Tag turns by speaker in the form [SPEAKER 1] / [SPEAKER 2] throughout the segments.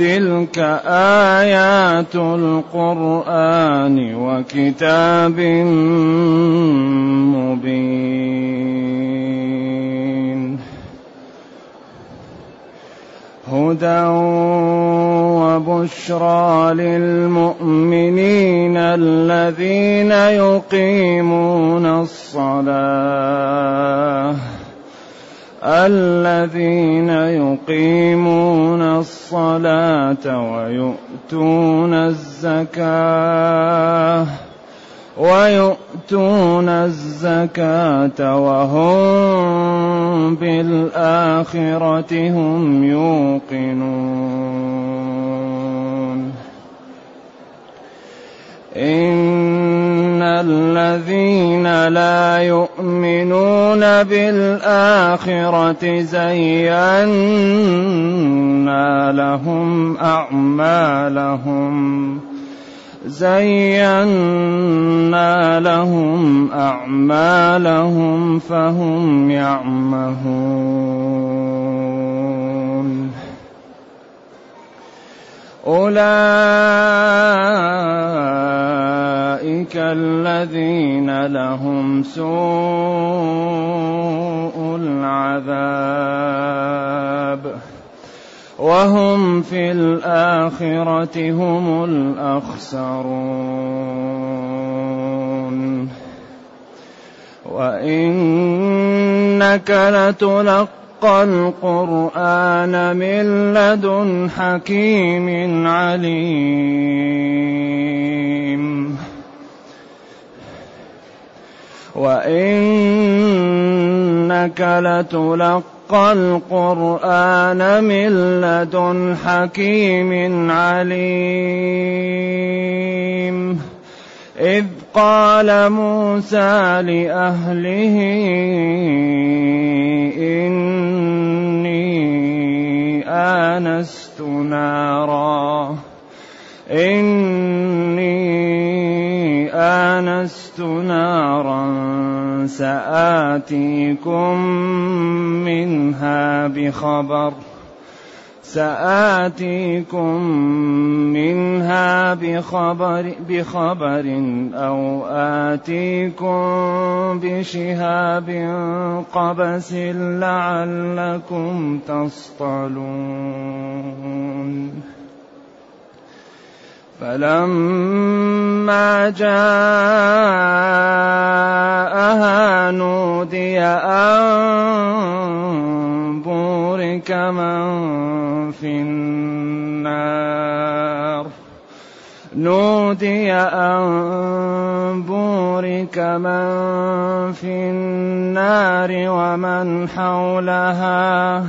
[SPEAKER 1] تلك آيات القرآن وكتاب مبين. هدى وبشرى للمؤمنين الذين يقيمون الصلاة. الذين يقيمون الصلاة ويؤتون الزكاة ويؤتون الزكاة وهم بالآخرة هم يوقنون. إن الذين لا يؤمنون بالآخرة زينا لهم أعمالهم زينا لهم أعمالهم فهم يعمهون. أولئك الذين لهم سوء العذاب وهم في الآخرة هم الأخسرون وإنك لتلقى القرآن من لدن حكيم عليم وإنك لتلقى القرآن من لدن حكيم عليم إذ قال موسى لأهله إني آنست نارا إني آنست نارا سآتيكم منها بخبر سآتيكم منها بخبر بخبر أو آتيكم بشهاب قبس لعلكم تصطلون فلما جاءها نودي أن بورك من في النار. نودي أن بورك من في النار ومن حولها.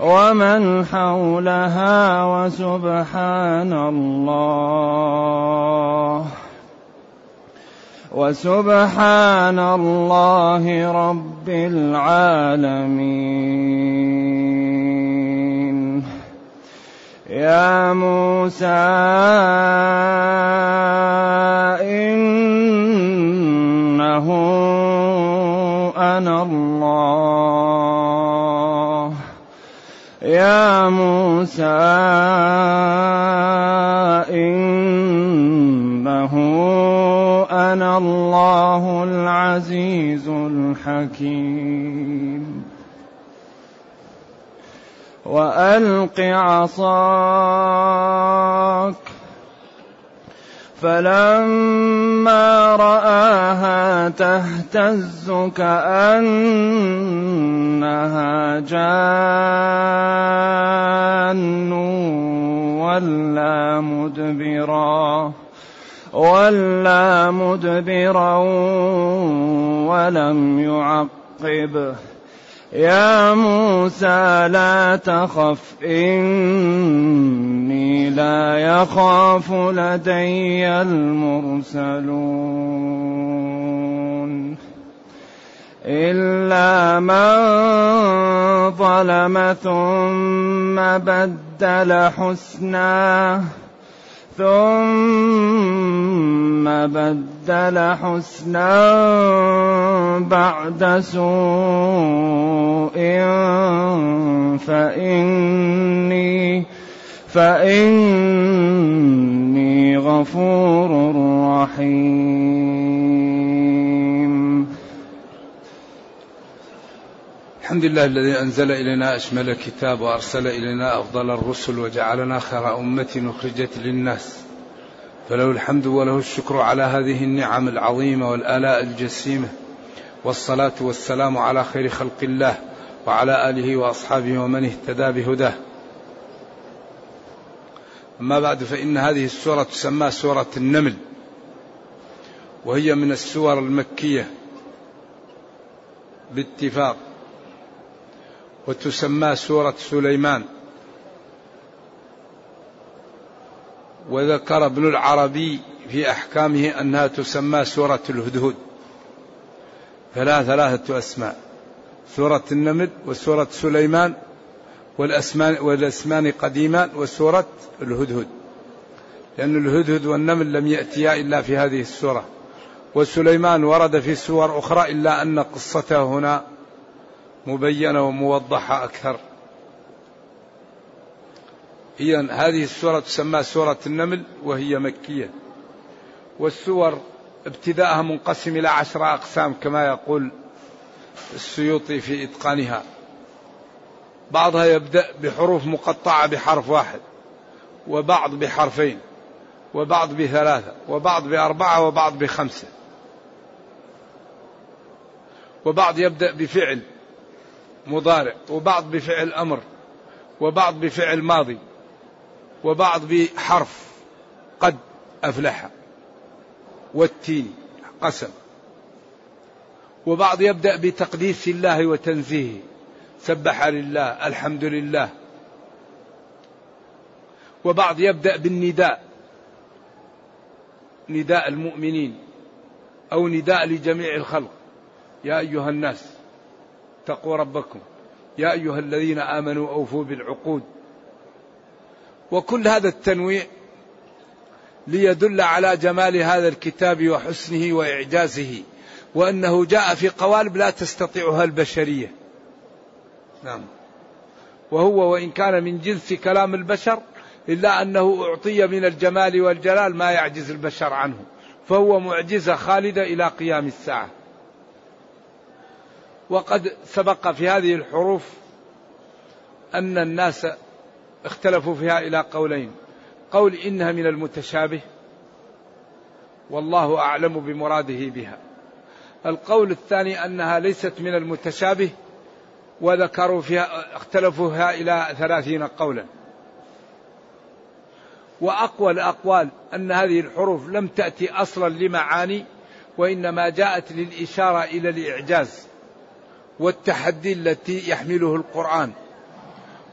[SPEAKER 1] ومن حولها وسبحان الله. وسبحان الله رب العالمين. يا موسى إنه أنا الله. يا موسى إنه أنا الله العزيز الحكيم. وألق عصاك فلما رآها تهتز كأنها جان ولا مدبرا ولا مدبرا ولم يعقب. يا موسى لا تخف إني لا يخاف لدي المرسلون. إلا من ظلم ثم بدل حسناه ثم بدل حسنا بعد سوء فإني فإني غفور رحيم
[SPEAKER 2] الحمد لله الذي أنزل إلينا أشمل الكتاب وأرسل إلينا أفضل الرسل وجعلنا خير أمة أخرجت للناس. فله الحمد وله الشكر على هذه النعم العظيمة والآلاء الجسيمة. والصلاة والسلام على خير خلق الله وعلى آله وأصحابه ومن اهتدى بهداه. أما بعد فإن هذه السورة تسمى سورة النمل. وهي من السور المكية. باتفاق. وتسمى سورة سليمان. وذكر ابن العربي في أحكامه أنها تسمى سورة الهدهد. فلها ثلاثة أسماء. سورة النمل وسورة سليمان والأسمان, والأسمان قديما وسورة الهدهد. لأن الهدهد والنمل لم يأتيا إلا في هذه السورة. وسليمان ورد في سور أخرى إلا أن قصته هنا مبينة وموضحة أكثر. إذا هذه السورة تسمى سورة النمل وهي مكية. والسور ابتداءها منقسم إلى عشر أقسام كما يقول السيوطي في إتقانها. بعضها يبدأ بحروف مقطعة بحرف واحد وبعض بحرفين وبعض بثلاثة وبعض بأربعة وبعض بخمسة. وبعض يبدأ بفعل مضارع وبعض بفعل أمر وبعض بفعل ماضي وبعض بحرف قد أفلح والتين قسم. وبعض يبدأ بتقديس الله وتنزيهه سبح لله الحمد لله. وبعض يبدأ بالنداء نداء المؤمنين أو نداء لجميع الخلق. يا أيها الناس اتقوا ربكم. يا أيها الذين آمنوا أوفوا بالعقود. وكل هذا التنويع ليدل على جمال هذا الكتاب وحسنه وإعجازه وأنه جاء في قوالب لا تستطيعها البشرية. نعم. وهو وإن كان من جنس كلام البشر إلا أنه أعطي من الجمال والجلال ما يعجز البشر عنه فهو معجزة خالدة إلى قيام الساعة. وقد سبق في هذه الحروف أن الناس اختلفوا فيها إلى قولين. قول إنها من المتشابه والله أعلم بمراده بها. القول الثاني أنها ليست من المتشابه وذكروا فيها اختلفوا فيها إلى ثلاثين قولا. وأقوى الأقوال أن هذه الحروف لم تأتي أصلا لمعاني وإنما جاءت للإشارة إلى الإعجاز. والتحدي التي يحمله القرآن.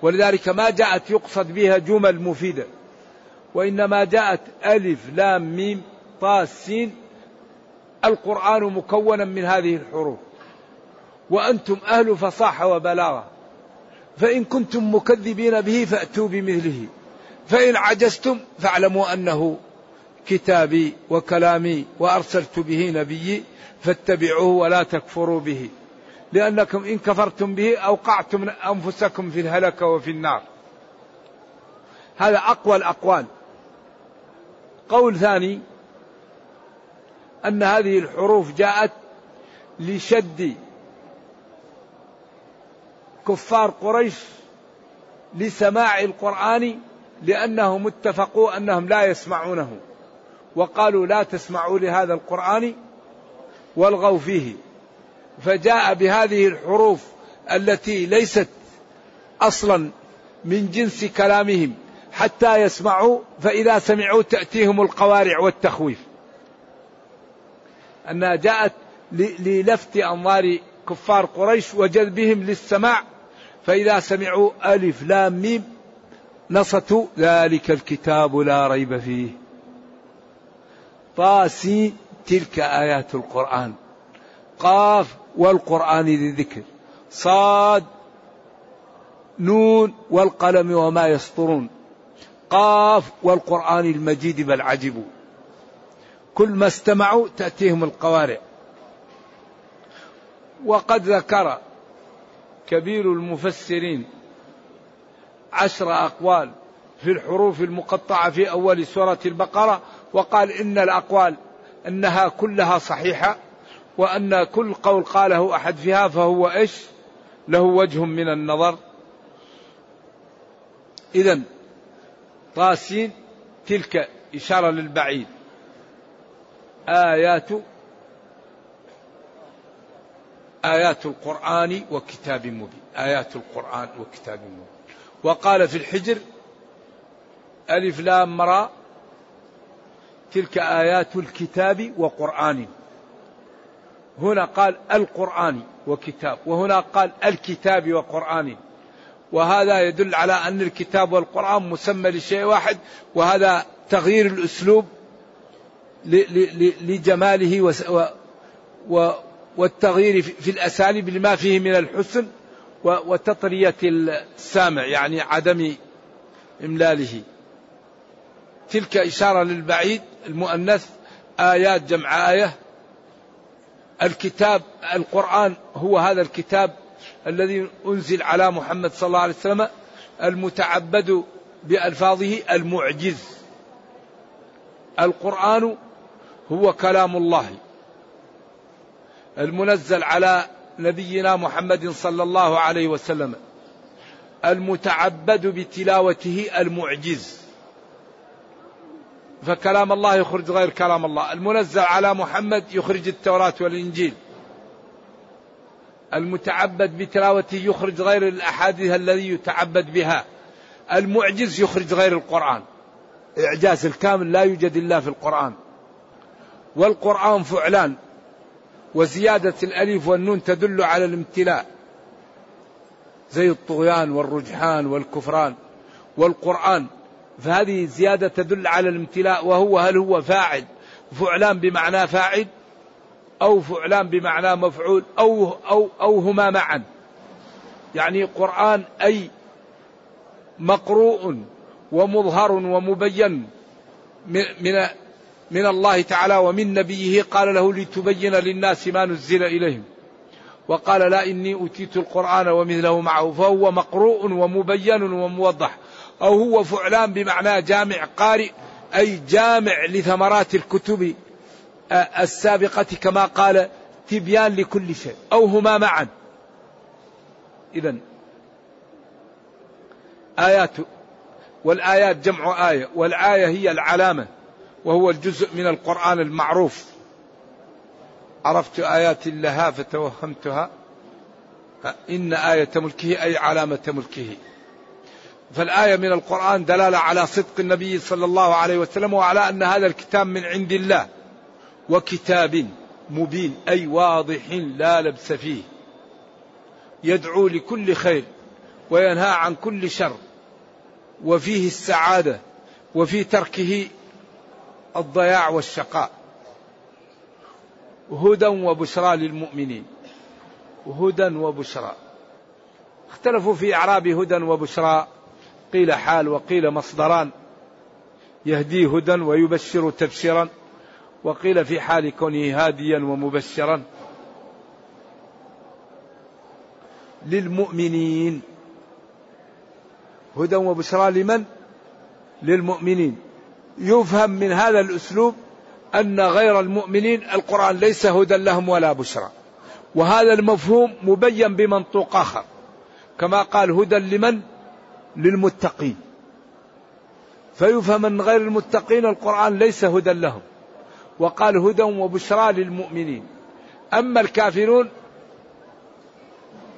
[SPEAKER 2] ولذلك ما جاءت يقصد بها جمل مفيدة. وإنما جاءت ألف لام ميم طا سين. القرآن مكونا من هذه الحروف. وأنتم أهل فصاحة وبلاغة. فإن كنتم مكذبين به فأتوا بمثله. فإن عجزتم فاعلموا أنه كتابي وكلامي وأرسلت به نبيي فاتبعوه ولا تكفروا به. لأنكم إن كفرتم به أوقعتم أنفسكم في الهلكة وفي النار. هذا أقوى الأقوال. قول ثاني أن هذه الحروف جاءت لشد كفار قريش لسماع القرآن لأنهم اتفقوا أنهم لا يسمعونه وقالوا لا تسمعوا لهذا القرآن والغوا فيه. فجاء بهذه الحروف التي ليست أصلا من جنس كلامهم حتى يسمعوا فإذا سمعوا تأتيهم القوارع والتخويف. أنها جاءت للفت أنظار كفار قريش وجذبهم للسماع فإذا سمعوا ألف لام ميم نصتوا ذلك الكتاب لا ريب فيه. طاسي تلك آيات القرآن. قاف والقرآن ذي ذكر. صاد نون والقلم وما يسطرون. قاف والقرآن المجيد بل عجبوا. كل ما استمعوا تأتيهم القوارع وقد ذكر كبير المفسرين عشر أقوال في الحروف المقطعة في أول سورة البقرة وقال إن الأقوال أنها كلها صحيحة. وأن كل قول قاله أحد فيها فهو إيش؟ له وجه من النظر. إذا طاسين تلك إشارة للبعيد. آيات آيات القرآن وكتاب مبين. آيات القرآن وكتاب مبين. وقال في الحجر ألف لام مرا تلك آيات الكتاب وقرآن. هنا قال القرآن وكتاب وهنا قال الكتاب وقرآن. وهذا يدل على أن الكتاب والقرآن مسمى لشيء واحد وهذا تغيير الأسلوب لجماله والتغيير في الأساليب لما فيه من الحسن وتطرية السامع يعني عدم إملاله. تلك إشارة للبعيد المؤنث آيات جمع آية الكتاب القرآن هو هذا الكتاب الذي أنزل على محمد صلى الله عليه وسلم المتعبد بألفاظه المعجز. القرآن هو كلام الله المنزل على نبينا محمد صلى الله عليه وسلم المتعبد بتلاوته المعجز. فكلام الله يخرج غير كلام الله. المنزل على محمد يخرج التوراة والإنجيل. المتعبد بتلاوته يخرج غير الأحاديث الذي يتعبد بها. المعجز يخرج غير القرآن. إعجاز الكامل لا يوجد إلا في القرآن. والقرآن فعلان. وزيادة الألف والنون تدل على الامتلاء. زي الطغيان والرجحان والكفران. والقرآن فهذه زيادة تدل على الامتلاء وهو هل هو فاعل فعلان بمعنى فاعل أو فعلان بمعنى مفعول أو أو أو هما معا. يعني قرآن أي مقروء ومظهر ومبين من من الله تعالى ومن نبيه قال له لتبين للناس ما نزل إليهم. وقال لا إني أوتيت القرآن ومثله معه فهو مقروء ومبين وموضح. أو هو فعلان بمعنى جامع قارئ أي جامع لثمرات الكتب السابقة كما قال تبيان لكل شيء أو هما معا. إذا آيات والآيات جمع آية والآية هي العلامة وهو الجزء من القرآن المعروف. عرفت آيات الله فتوهمتها؟ إن آية ملكه أي علامة ملكه. فالآية من القرآن دلالة على صدق النبي صلى الله عليه وسلم وعلى أن هذا الكتاب من عند الله. وكتاب مبين أي واضح لا لبس فيه. يدعو لكل خير وينهى عن كل شر. وفيه السعادة وفي تركه الضياع والشقاء. هدى وبشرى للمؤمنين. هدى وبشرى. اختلفوا في إعراب هدى وبشرى. قيل حال وقيل مصدران. يهدي هدى ويبشر تبشيرا. وقيل في حال كونه هاديا ومبشرا. للمؤمنين. هدى وبشرى لمن؟ للمؤمنين. يفهم من هذا الأسلوب أن غير المؤمنين القرآن ليس هدى لهم ولا بشرى. وهذا المفهوم مبين بمنطوق آخر. كما قال هدى لمن؟ للمتقين. فيفهم أن غير المتقين القرآن ليس هدى لهم وقال هدى وبشرى للمؤمنين. أما الكافرون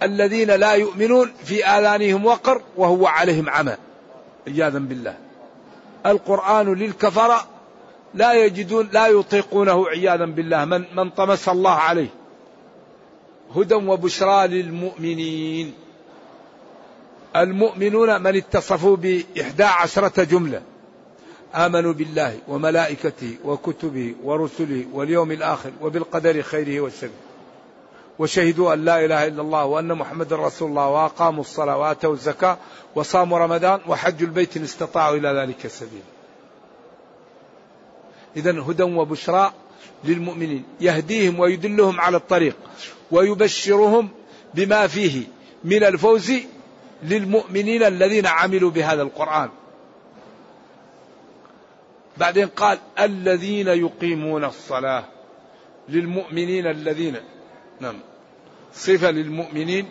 [SPEAKER 2] الذين لا يؤمنون في آذانهم وقر وهو عليهم عمى عياذا بالله. القرآن للكفرة لا يجدون لا يطيقونه عياذا بالله. من من طمس الله عليه هدى وبشرى للمؤمنين. المؤمنون من اتصفوا بإحدى عشرة جملة. آمنوا بالله وملائكته وكتبه ورسله واليوم الآخر وبالقدر خيره وشره. وشهدوا أن لا إله إلا الله وأن محمد رسول الله وأقاموا الصلاة وآتوا الزكاة وصاموا رمضان وحجوا البيت إن استطاعوا إلى ذلك سبيلا. إذا هدى وبشرى للمؤمنين. يهديهم ويدلهم على الطريق ويبشرهم بما فيه من الفوز للمؤمنين الذين عملوا بهذا القرآن. بعدين قال الذين يقيمون الصلاة للمؤمنين الذين نعم صفة للمؤمنين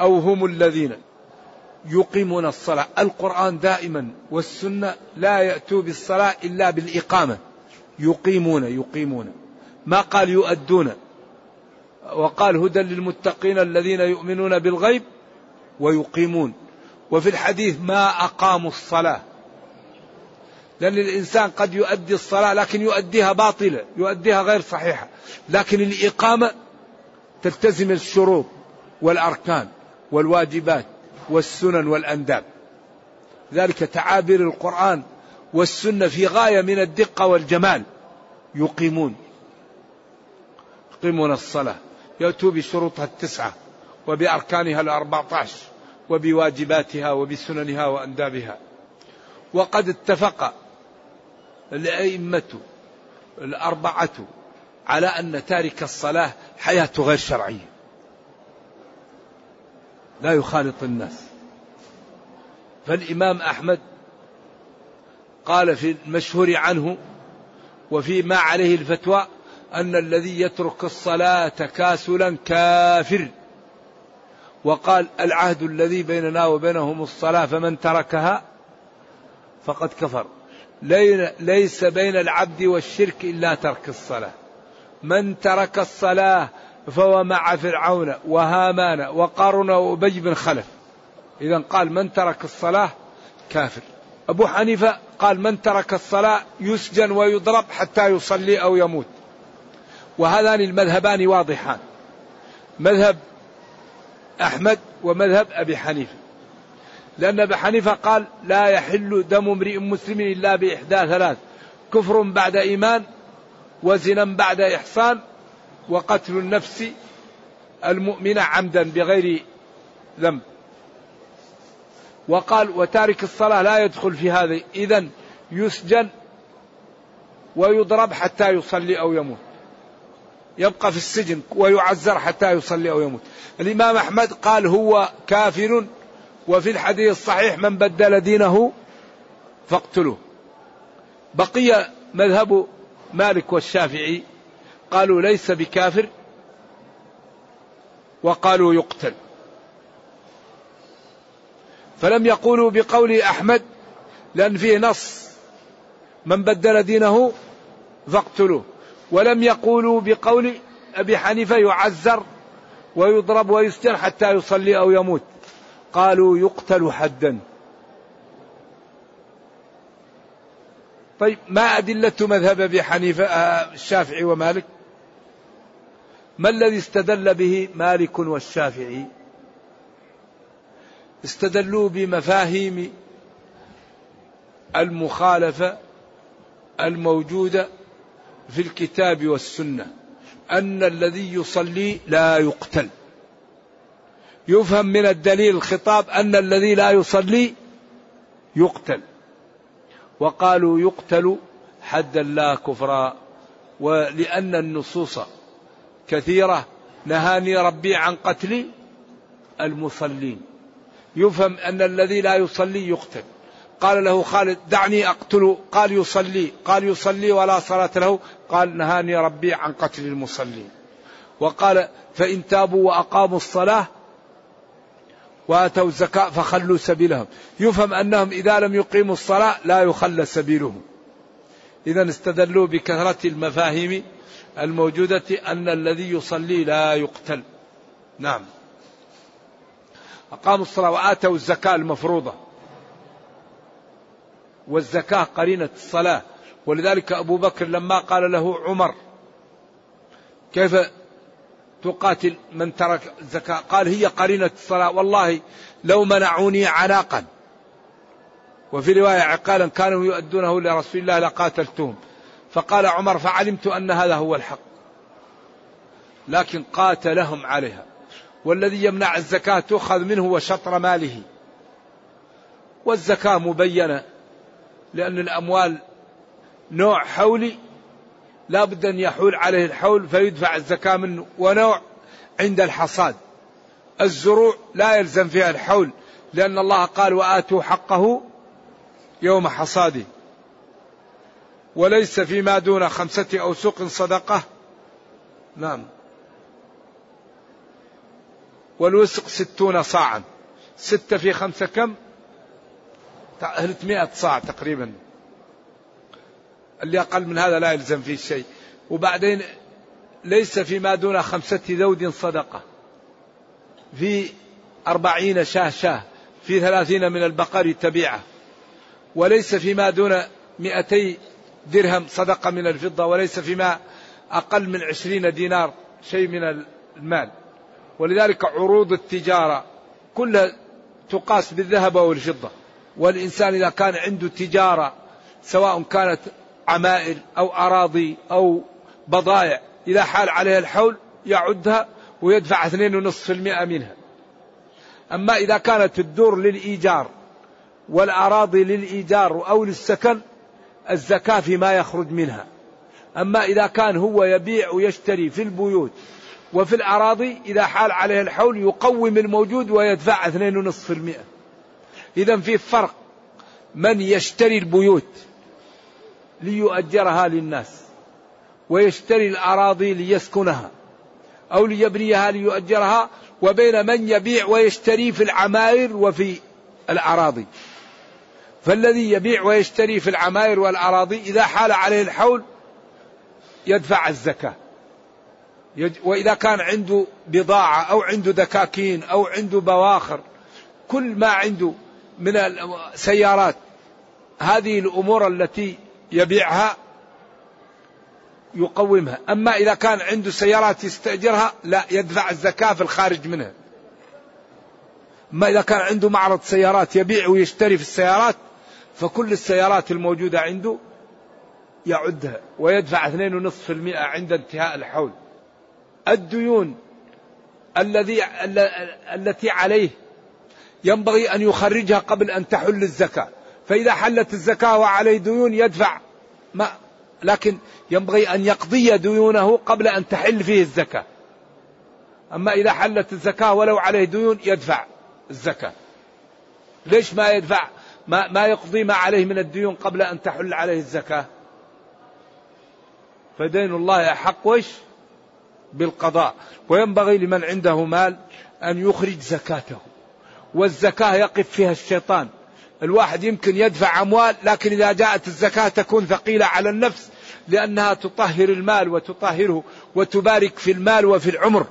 [SPEAKER 2] أو هم الذين يقيمون الصلاة. القرآن دائما والسنة لا يأتوا بالصلاة إلا بالإقامة. يقيمون يقيمون. ما قال يؤدون؟ وقال هدى للمتقين الذين يؤمنون بالغيب ويقيمون. وفي الحديث ما أقاموا الصلاة. لأن الإنسان قد يؤدي الصلاة لكن يؤديها باطلة يؤديها غير صحيحة. لكن الإقامة تلتزم الشروط والأركان والواجبات والسنن والأنداب. ذلك تعابير القرآن والسنة في غاية من الدقة والجمال. يقيمون. يقيمون الصلاة. يأتوا بشروطها التسعة. وبأركانها الأربعة عشر وبواجباتها وبسننها وأندابها. وقد اتفق الأئمة الأربعة على أن تارك الصلاة حياته غير شرعية. لا يخالط الناس. فالإمام أحمد قال في المشهور عنه وفيما عليه الفتوى أن الذي يترك الصلاة تكاسلا كافر. وقال العهد الذي بيننا وبينهم الصلاة فمن تركها فقد كفر. ليس بين العبد والشرك إلا ترك الصلاة. من ترك الصلاة فهو مع فرعون وهامان وقارون وأبي بن خلف. إذا قال من ترك الصلاة كافر. أبو حنيفة قال من ترك الصلاة يسجن ويضرب حتى يصلي أو يموت. وهذان المذهبان واضحان. مذهب أحمد ومذهب أبي حنيفة. لأن أبي حنيفة قال لا يحل دم امرئ مسلم إلا بإحدى ثلاث كفر بعد إيمان وزنا بعد إحصان وقتل النفس المؤمنة عمدا بغير ذنب. وقال وتارك الصلاة لا يدخل في هذا إذا يسجن ويضرب حتى يصلي أو يموت. يبقى في السجن ويعزر حتى يصلي أو يموت. الإمام أحمد قال هو كافر وفي الحديث الصحيح من بدل دينه فاقتلوه. بقي مذهب مالك والشافعي قالوا ليس بكافر وقالوا يقتل. فلم يقولوا بقول أحمد لأن فيه نص من بدل دينه فاقتلوه. ولم يقولوا بقول أبي حنيفة يعزر ويضرب ويسجن حتى يصلي أو يموت. قالوا يقتل حدا. طيب ما أدلة مذهب أبي حنيفة آه، الشافعي ومالك؟ ما الذي استدل به مالك والشافعي؟ استدلوا بمفاهيم المخالفة الموجودة في الكتاب والسنة أن الذي يصلي لا يقتل. يفهم من الدليل الخطاب أن الذي لا يصلي يقتل. وقالوا يقتل حدا لا كفرا ولأن النصوص كثيرة. نهاني ربي عن قتل المصلين. يفهم أن الذي لا يصلي يقتل. قال له خالد دعني أقتله قال يصلي. قال يصلي ولا صلاة له. قال نهاني ربي عن قتل المصلين وقال فإن تابوا وأقاموا الصلاة وآتوا الزكاة فخلوا سبيلهم. يفهم أنهم إذا لم يقيموا الصلاة لا يخلى سبيلهم. اذا استدلوا بكثرة المفاهيم الموجودة أن الذي يصلي لا يقتل. نعم. أقاموا الصلاة وآتوا الزكاة المفروضة. والزكاة قرينة الصلاة. ولذلك أبو بكر لما قال له عمر كيف تقاتل من ترك الزكاة قال هي قرينة الصلاة. والله لو منعوني عناقا. وفي رواية عقالا كانوا يؤدونه لرسول الله لقاتلتهم. فقال عمر فعلمت أن هذا هو الحق. لكن قاتلهم عليها. والذي يمنع الزكاة تؤخذ منه وشطر ماله. والزكاة مبينة. لأن الأموال نوع حولي. لا بد أن يحول عليه الحول فيدفع الزكاة منه ونوع عند الحصاد. الزروع لا يلزم فيها الحول لأن الله قال وآتوا حقه يوم حصاده. وليس فيما دون خمسة أوسق صدقة. نعم. والوسق ستون صاعا. ستة في خمسة كم؟ 300 صاع تقريبا. اللي أقل من هذا لا يلزم فيه شيء. وبعدين ليس فيما دون خمسة ذود صدقة. في أربعين شاه شاه في ثلاثين من البقر تبيعة. وليس فيما دون مئتي درهم صدقة من الفضة وليس فيما أقل من عشرين دينار شيء من المال. ولذلك عروض التجارة كلها تقاس بالذهب أو الفضة والإنسان إذا كان عنده تجارة سواء كانت عمائر أو أراضي أو بضائع إذا حال عليها الحول يعدها ويدفع 2.5% منها. أما إذا كانت الدور للإيجار والأراضي للإيجار أو للسكن الزكاة فيما يخرج منها. أما إذا كان هو يبيع ويشتري في البيوت وفي الأراضي إذا حال عليه الحول يقوم الموجود ويدفع 2.5% إذا في فرق من يشتري البيوت ليؤجرها للناس ويشتري الأراضي ليسكنها أو ليبنيها ليؤجرها وبين من يبيع ويشتري في العماير وفي الأراضي. فالذي يبيع ويشتري في العماير والأراضي إذا حال عليه الحول يدفع الزكاة. وإذا كان عنده بضاعة أو عنده دكاكين أو عنده بواخر كل ما عنده من السيارات. هذه الأمور التي يبيعها يقومها. أما إذا كان عنده سيارات يستأجرها لا يدفع الزكاة في الخارج منها. أما إذا كان عنده معرض سيارات يبيع ويشتري في السيارات فكل السيارات الموجودة عنده يعدها ويدفع 2.5% عند انتهاء الحول. الديون الذي التي عليه ينبغي أن يخرجها قبل أن تحل الزكاة. فإذا حلت الزكاة وعليه ديون يدفع ما لكن ينبغي أن يقضي ديونه قبل أن تحل فيه الزكاة. أما إذا حلت الزكاة ولو عليه ديون يدفع الزكاة. ليش ما يدفع؟ ما, ما يقضي ما عليه من الديون قبل أن تحل عليه الزكاة؟ فدين الله أحق وش بالقضاء. وينبغي لمن عنده مال أن يخرج زكاته. والزكاة يقف فيها الشيطان. الواحد يمكن يدفع أموال لكن إذا جاءت الزكاة تكون ثقيلة على النفس لأنها تطهر المال وتطهره وتبارك في المال وفي العمر.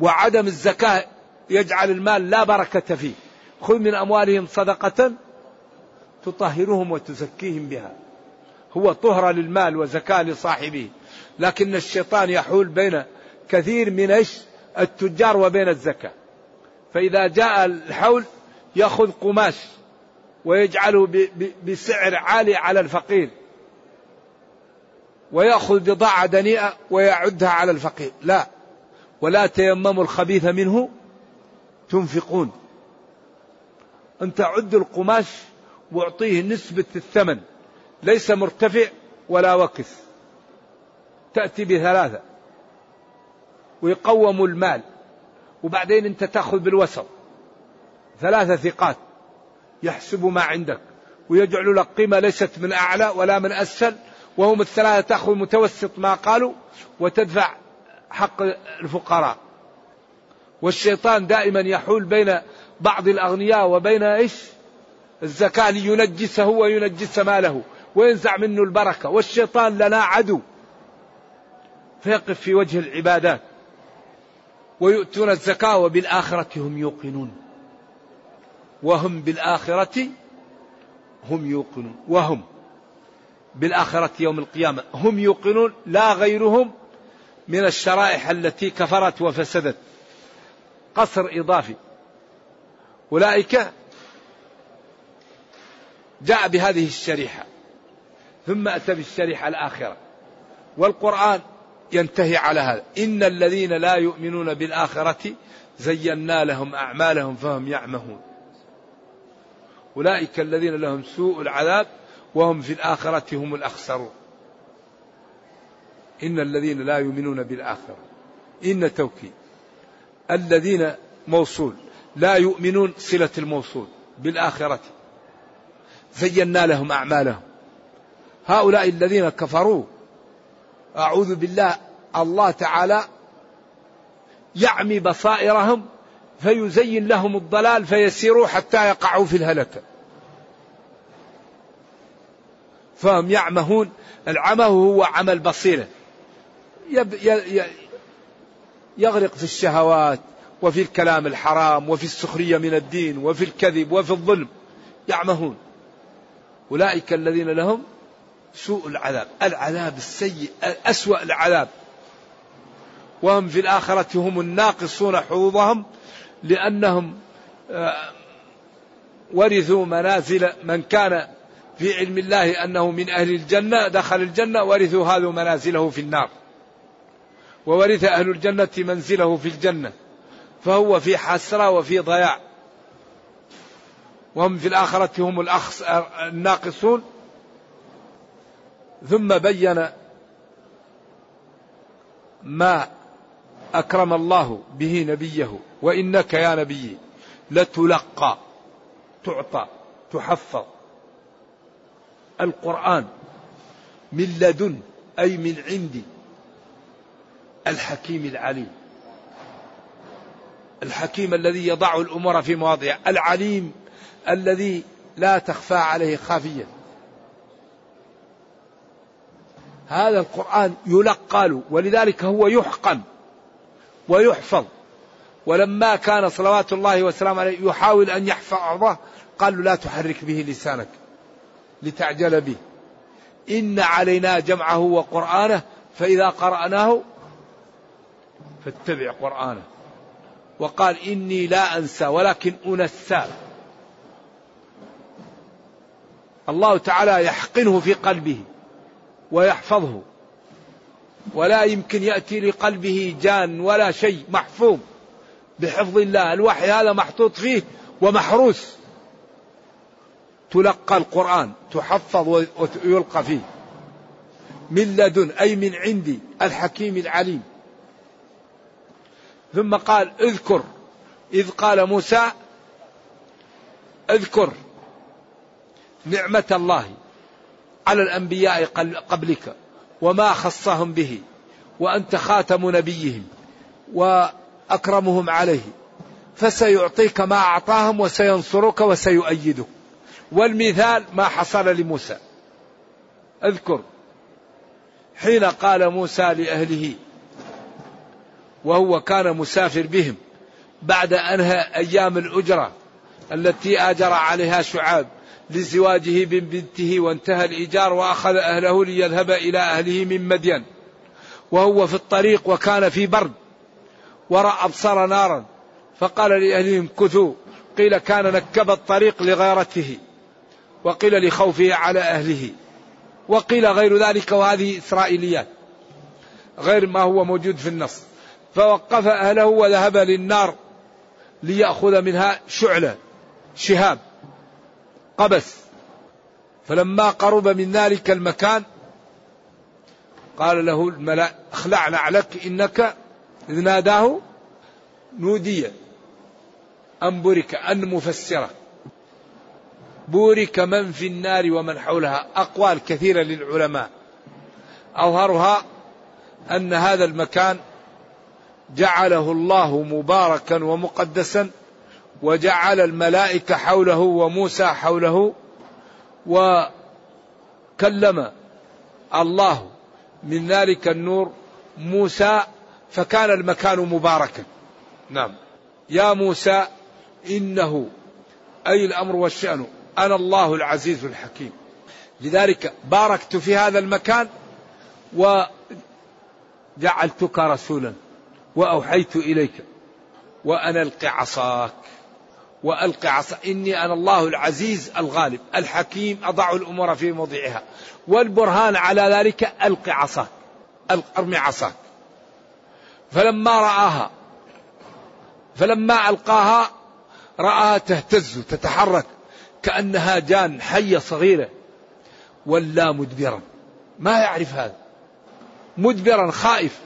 [SPEAKER 2] وعدم الزكاة يجعل المال لا بركة فيه. خذ من أموالهم صدقة تطهرهم وتزكيهم بها. هو طهرة للمال وزكاة لصاحبه. لكن الشيطان يحول بين كثير من التجار وبين الزكاة. فإذا جاء الحول يأخذ قماش ويجعله بسعر عالي على الفقير ويأخذ بضاعة دنيئة ويعدها على الفقير. لا. ولا تيمموا الخبيث منه تنفقون. أنت عد القماش واعطيه نسبة الثمن. ليس مرتفع ولا وكس تأتي بثلاثة. ويقوم المال. وبعدين أنت تأخذ بالوسط. ثلاثة ثقات يحسب ما عندك ويجعل لك قيمة ليست من أعلى ولا من أسفل وهم الثلاثة تأخذ متوسط ما قالوا وتدفع حق الفقراء. والشيطان دائما يحول بين بعض الأغنياء وبين إيش؟ الزكاة لينجسه وينجس ماله وينزع منه البركة. والشيطان لنا عدو. فيقف في وجه العبادات. ويؤتون الزكاة وبالآخرة هم يوقنون. وهم بالآخرة هم يوقنون. وهم بالآخرة يوم القيامة هم يوقنون. لا غيرهم من الشرائح التي كفرت وفسدت. قصر إضافي. أولئك جاء بهذه الشريحة. ثم أتى بالشريحة الآخرة. والقرآن ينتهي على هذا. إن الذين لا يؤمنون بالآخرة زينا لهم أعمالهم فهم يعمهون. أولئك الذين لهم سوء العذاب وهم في الآخرة هم الأخسرون. إن الذين لا يؤمنون بالآخرة. إن توكيد. الذين موصول. لا يؤمنون صلة الموصول بالآخرة. زينا لهم أعمالهم. هؤلاء الذين كفروا أعوذ بالله الله تعالى يعمي بصائرهم فيزين لهم الضلال فيسيروا حتى يقعوا في الهلكة فهم يعمهون العمى هو عمى البصيرة يغرق في الشهوات وفي الكلام الحرام وفي السخرية من الدين وفي الكذب وفي الظلم. يعمهون. أولئك الذين لهم سوء العذاب العذاب السيء أسوأ العذاب. وهم في الآخرة هم الناقصون حظوظهم لأنهم آه، ورثوا منازل من كان في علم الله أنه من أهل الجنة دخل الجنة ورثوا هذا منازله في النار. وورث أهل الجنة منزله في الجنة فهو في حسرة وفي ضياع. وهم في الآخرة هم الأخص الناقصون. ثم بين ما أكرم الله به نبيه وإنك يا نبي لتلقى تعطى تحفظ القرآن من لدن أي من عندي الحكيم العليم. الحكيم الذي يضع الأمور في مواضعها العليم الذي لا تخفى عليه خافية. هذا القرآن يلقى ولذلك هو يحقن ويحفظ. ولما كان صلوات الله وسلامه عليه يحاول أن يحفظه قال له لا تحرك به لسانك لتعجل به. إن علينا جمعه وقرآنه فإذا قرأناه فاتبع قرآنه. وقال إني لا أنسى ولكن أنسى. الله تعالى يحقنه في قلبه. ويحفظه. ولا يمكن يأتي لقلبه جان ولا شيء محفوظ. بحفظ الله الوحي هذا محطوط فيه ومحروس. تلقى القرآن تحفظ ويلقى فيه. من لدن أي من عندي الحكيم العليم. ثم قال اذكر. إذ قال موسى اذكر نعمة الله. على الأنبياء قبلك وما خصهم به وأنت خاتم نبيهم وأكرمهم عليه فسيعطيك ما أعطاهم وسينصرك وسيؤيدك. والمثال ما حصل لموسى. أذكر. حين قال موسى لأهله وهو كان مسافر بهم بعد أنهى أيام الأجرة التي آجر عليها شعاب لزواجه من بنته وانتهى الإيجار وأخذ أهله ليذهب إلى أهله من مدين. وهو في الطريق وكان في برد ورأى أبصر نارا فقال لأهلهم كثوا. قيل كان نكب الطريق لغيرته. وقيل لخوفه على أهله. وقيل غير ذلك وهذه إسرائيليات. غير ما هو موجود في النص. فوقف أهله وذهب للنار ليأخذ منها شعلة شهاب. قبس. فلما قرب من ذلك المكان قال له الملأ اخلع نعلك إنك إذ ناداه نودي أن برك أن مفسرة. بورك من في النار ومن حولها. أقوال كثيرة للعلماء. أظهرها أن هذا المكان جعله الله مباركا ومقدسا وجعل الملائكة حوله وموسى حوله وكلم الله من ذلك النور موسى فكان المكان مباركا. نعم. يا موسى إنه أي الأمر والشأن أنا الله العزيز الحكيم. لذلك باركت في هذا المكان جعلتك رسولا وأوحيت إليك وأنا ألق عصاك. وألق عصا. إني أنا الله العزيز الغالب الحكيم أضع الأمور في موضعها. والبرهان على ذلك ألق عصاك أرمي عصاك فلما رآها فلما ألقاها رآها تهتز تتحرك كأنها جان حية صغيرة. ولا مدبرا. ما يعرف هذا؟ مدبرا خائف.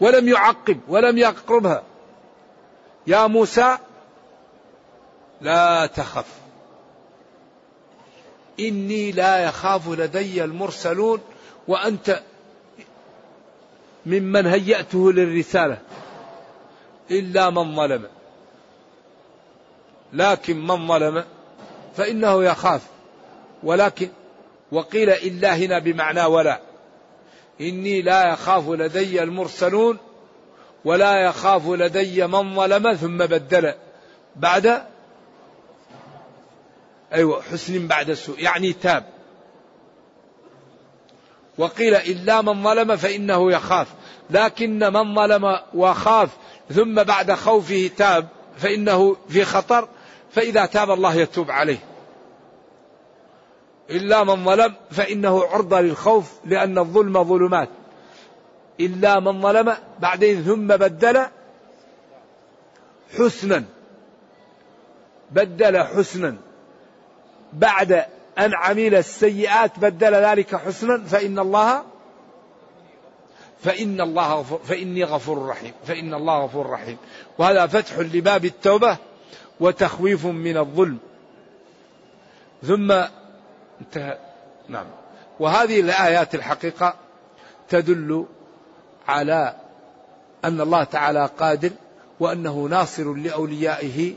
[SPEAKER 2] ولم يعقب ولم يقربها. يا موسى لا تخف. إني لا يخاف لدي المرسلون وأنت ممن هيأته للرسالة. إلا من ظلم. لكن من ظلم فإنه يخاف. ولكن وقيل إلا هنا بمعنى ولا. إني لا يخاف لدي المرسلون ولا يخاف لدي من ظلم ثم بدل. بعد أيوة حسن بعد سوء يعني تاب. وقيل إلا من ظلم فإنه يخاف لكن من ظلم وخاف ثم بعد خوفه تاب فإنه في خطر فإذا تاب الله يتوب عليه. إلا من ظلم فإنه عرضة للخوف لأن الظلم ظلمات. إلا من ظلم بعدين ثم بدل حسنا بدل حسنا. بعد أن عمل السيئات بدل ذلك حسنا فإن الله فإن الله غفور فإني غفور رحيم فإن الله غفور رحيم. وهذا فتح لباب التوبة وتخويف من الظلم. ثم انتهى. نعم. وهذه الآيات الحقيقة تدل على أن الله تعالى قادر وأنه ناصر لأوليائه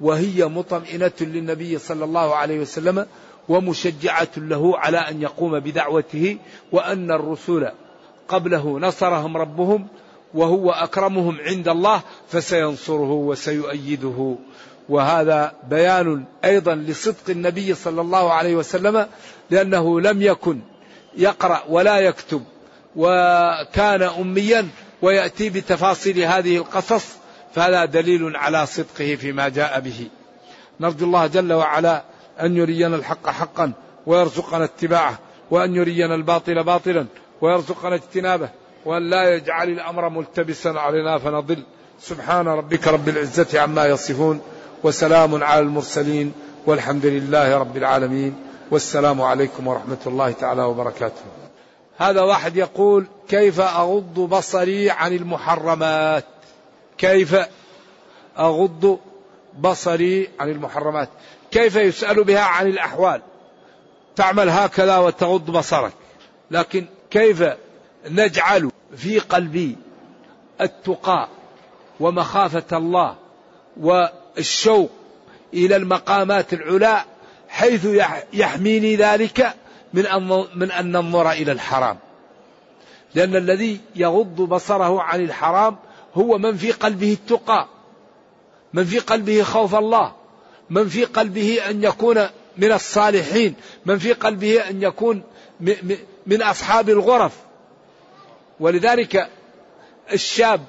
[SPEAKER 2] وهي مطمئنة للنبي صلى الله عليه وسلم ومشجعة له على أن يقوم بدعوته وأن الرسل قبله نصرهم ربهم وهو أكرمهم عند الله فسينصره وسيؤيده. وهذا بيان أيضا لصدق النبي صلى الله عليه وسلم لأنه لم يكن يقرأ ولا يكتب وكان أميا ويأتي بتفاصيل هذه القصص فهذا دليل على صدقه فيما جاء به. نرجو الله جل وعلا أن يرينا الحق حقا ويرزقنا اتباعه وأن يرينا الباطل باطلا ويرزقنا اجتنابه وأن لا يجعل الأمر ملتبسا علينا فنضل. سبحان ربك رب العزة عما يصفون وسلام على المرسلين والحمد لله رب العالمين والسلام عليكم ورحمة الله تعالى وبركاته. هذا واحد يقول كيف أغض بصري عن المحرمات؟ كيف أغض بصري عن المحرمات؟ كيف يسأل بها عن الأحوال؟ تعمل هكذا وتغض بصرك. لكن كيف نجعل في قلبي التقى ومخافة الله والشوق إلى المقامات العلا حيث يحميني ذلك من أن من أن ننظر إلى الحرام؟ لأن الذي يغض بصره عن الحرام هو من في قلبه التقى من في قلبه خوف الله من في قلبه أن يكون من الصالحين من في قلبه أن يكون من أصحاب الغرف. ولذلك الشاب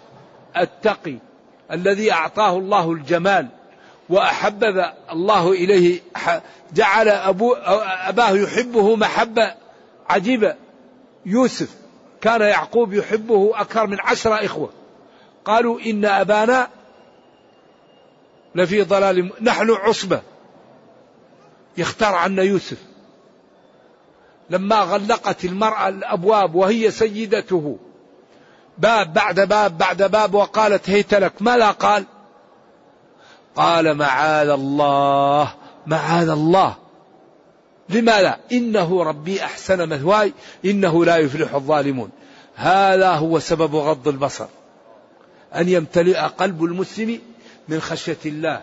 [SPEAKER 2] التقي الذي أعطاه الله الجمال وأحبب الله إليه جعل أبو أباه يحبه محبة عجيبة. يوسف كان يعقوب يحبه أكثر من عشرة إخوة. قالوا إن أبانا لفي ضلال نحن عصبة. يختار عنا يوسف. لما غلقت المرأة الأبواب وهي سيدته باب بعد باب بعد باب وقالت هيت لك ماذا قال؟ قال معاذ الله معاذ الله. لماذا إنه ربي أحسن مثواي إنه لا يفلح الظالمون. هذا هو سبب غض البصر. أن يمتلئ قلب المسلم من خشية الله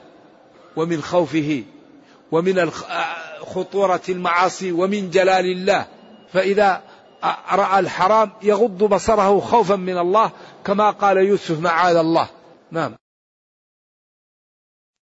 [SPEAKER 2] ومن خوفه ومن خطورة المعاصي ومن جلال الله. فإذا رأى الحرام يغض بصره خوفا من الله كما قال يوسف معاذ الله. نعم.